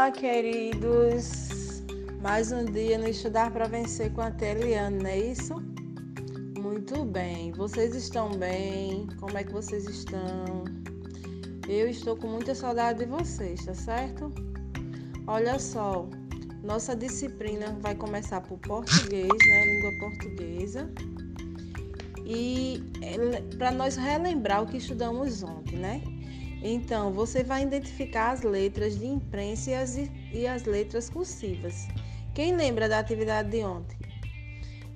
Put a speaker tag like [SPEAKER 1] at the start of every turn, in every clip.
[SPEAKER 1] Olá, queridos! Mais um dia no Estudar para Vencer com a Teliane, é isso? Muito bem. Vocês estão bem? Como é que vocês estão? Eu estou com muita saudade de vocês, tá certo? Olha só, nossa disciplina vai começar por português, né? Língua portuguesa. E para nós relembrar o que estudamos ontem, né? Então, você vai identificar as letras de imprensa e as, e as letras cursivas. Quem lembra da atividade de ontem?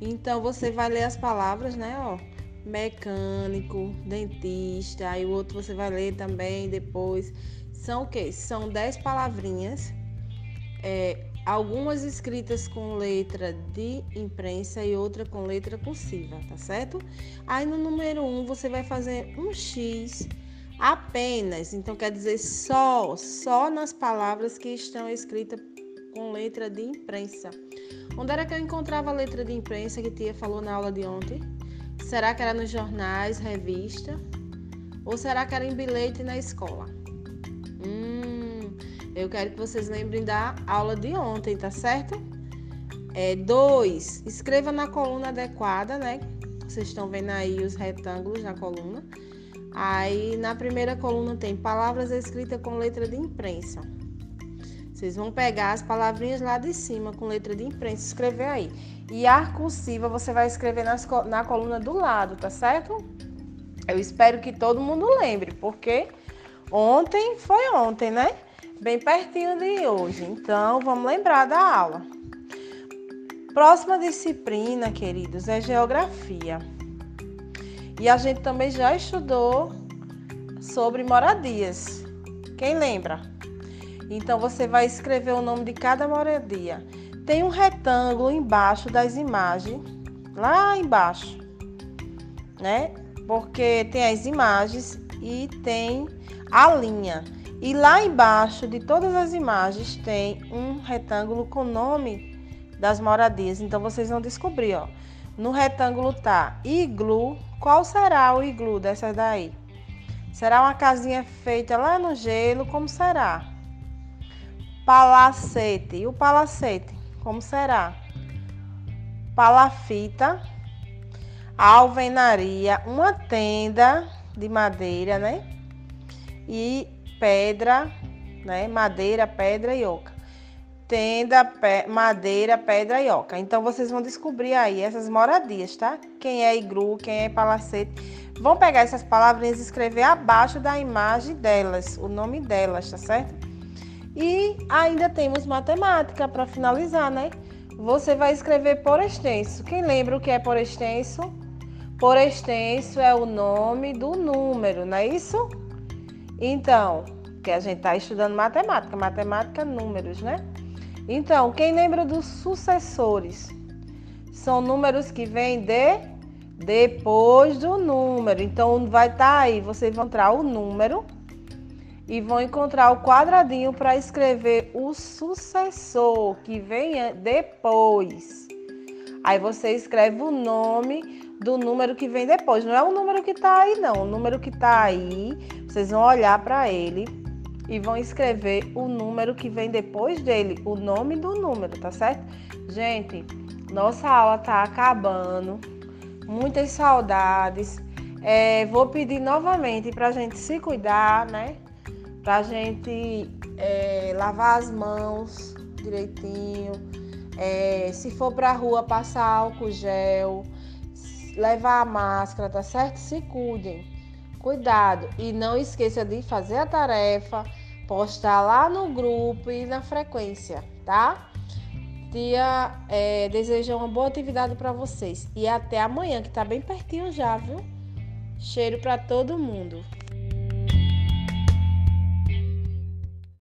[SPEAKER 1] Então, você vai ler as palavras, né? Ó, mecânico, dentista, aí o outro você vai ler também depois. São o quê? São dez palavrinhas, é, algumas escritas com letra de imprensa e outra com letra cursiva, tá certo? Aí no número um você vai fazer um X apenas, então quer dizer só, só nas palavras que estão escritas com letra de imprensa. Onde era que eu encontrava a letra de imprensa que tia falou na aula de ontem? Será que era nos jornais, revista? Ou será que era em bilhete na escola? Hum, eu quero que vocês lembrem da aula de ontem, tá certo? É, dois, escreva na coluna adequada, né? Vocês estão vendo aí os retângulos na coluna. Aí na primeira coluna tem palavras escritas com letra de imprensa. Vocês vão pegar as palavrinhas lá de cima com letra de imprensa, escrever aí. E a cursiva você vai escrever nas, na coluna do lado, tá certo? Eu espero que todo mundo lembre, porque ontem foi ontem, né? Bem pertinho de hoje. Então vamos lembrar da aula. Próxima disciplina, queridos, é geografia. E a gente também já estudou sobre moradias. Quem lembra? Então você vai escrever o nome de cada moradia. Tem um retângulo embaixo das imagens, lá embaixo, né? Porque tem as imagens e tem a linha. E lá embaixo de todas as imagens tem um retângulo com o nome das moradias. Então vocês vão descobrir, ó. No retângulo tá iglu. Qual será o iglu dessa daí? Será uma casinha feita lá no gelo? Como será? Palacete. E o palacete? Como será? Palafita. Alvenaria. Uma tenda de madeira, né? E pedra, né? Madeira, pedra e oca tenda, pe madeira, pedra e oca. Então vocês vão descobrir aí essas moradias, tá? Quem é iglu, quem é palacete. Vão pegar essas palavrinhas e escrever abaixo da imagem delas, o nome delas, tá certo? E ainda temos matemática para finalizar, né? Você vai escrever por extenso. Quem lembra o que é por extenso? Por extenso é o nome do número, não é isso? Então, que a gente está estudando matemática, matemática, números, né? Então, quem lembra dos sucessores? São números que vêm de depois do número. Então, vai estar tá aí, vocês vão entrar o número e vão encontrar o quadradinho para escrever o sucessor que vem depois. Aí você escreve o nome do número que vem depois. Não é o número que está aí, não. O número que está aí, vocês vão olhar para ele e vão escrever o número que vem depois dele, o nome do número, tá certo? Gente, nossa aula tá acabando, muitas saudades. É, vou pedir novamente para a gente se cuidar, né? Para a gente é, lavar as mãos direitinho. É, se for para rua, passar álcool gel, levar a máscara, tá certo? Se cuidem. Cuidado e não esqueça de fazer a tarefa, postar lá no grupo e na frequência, tá? Tia é, deseja uma boa atividade para vocês e até amanhã, que tá bem pertinho já, viu? Cheiro para todo mundo.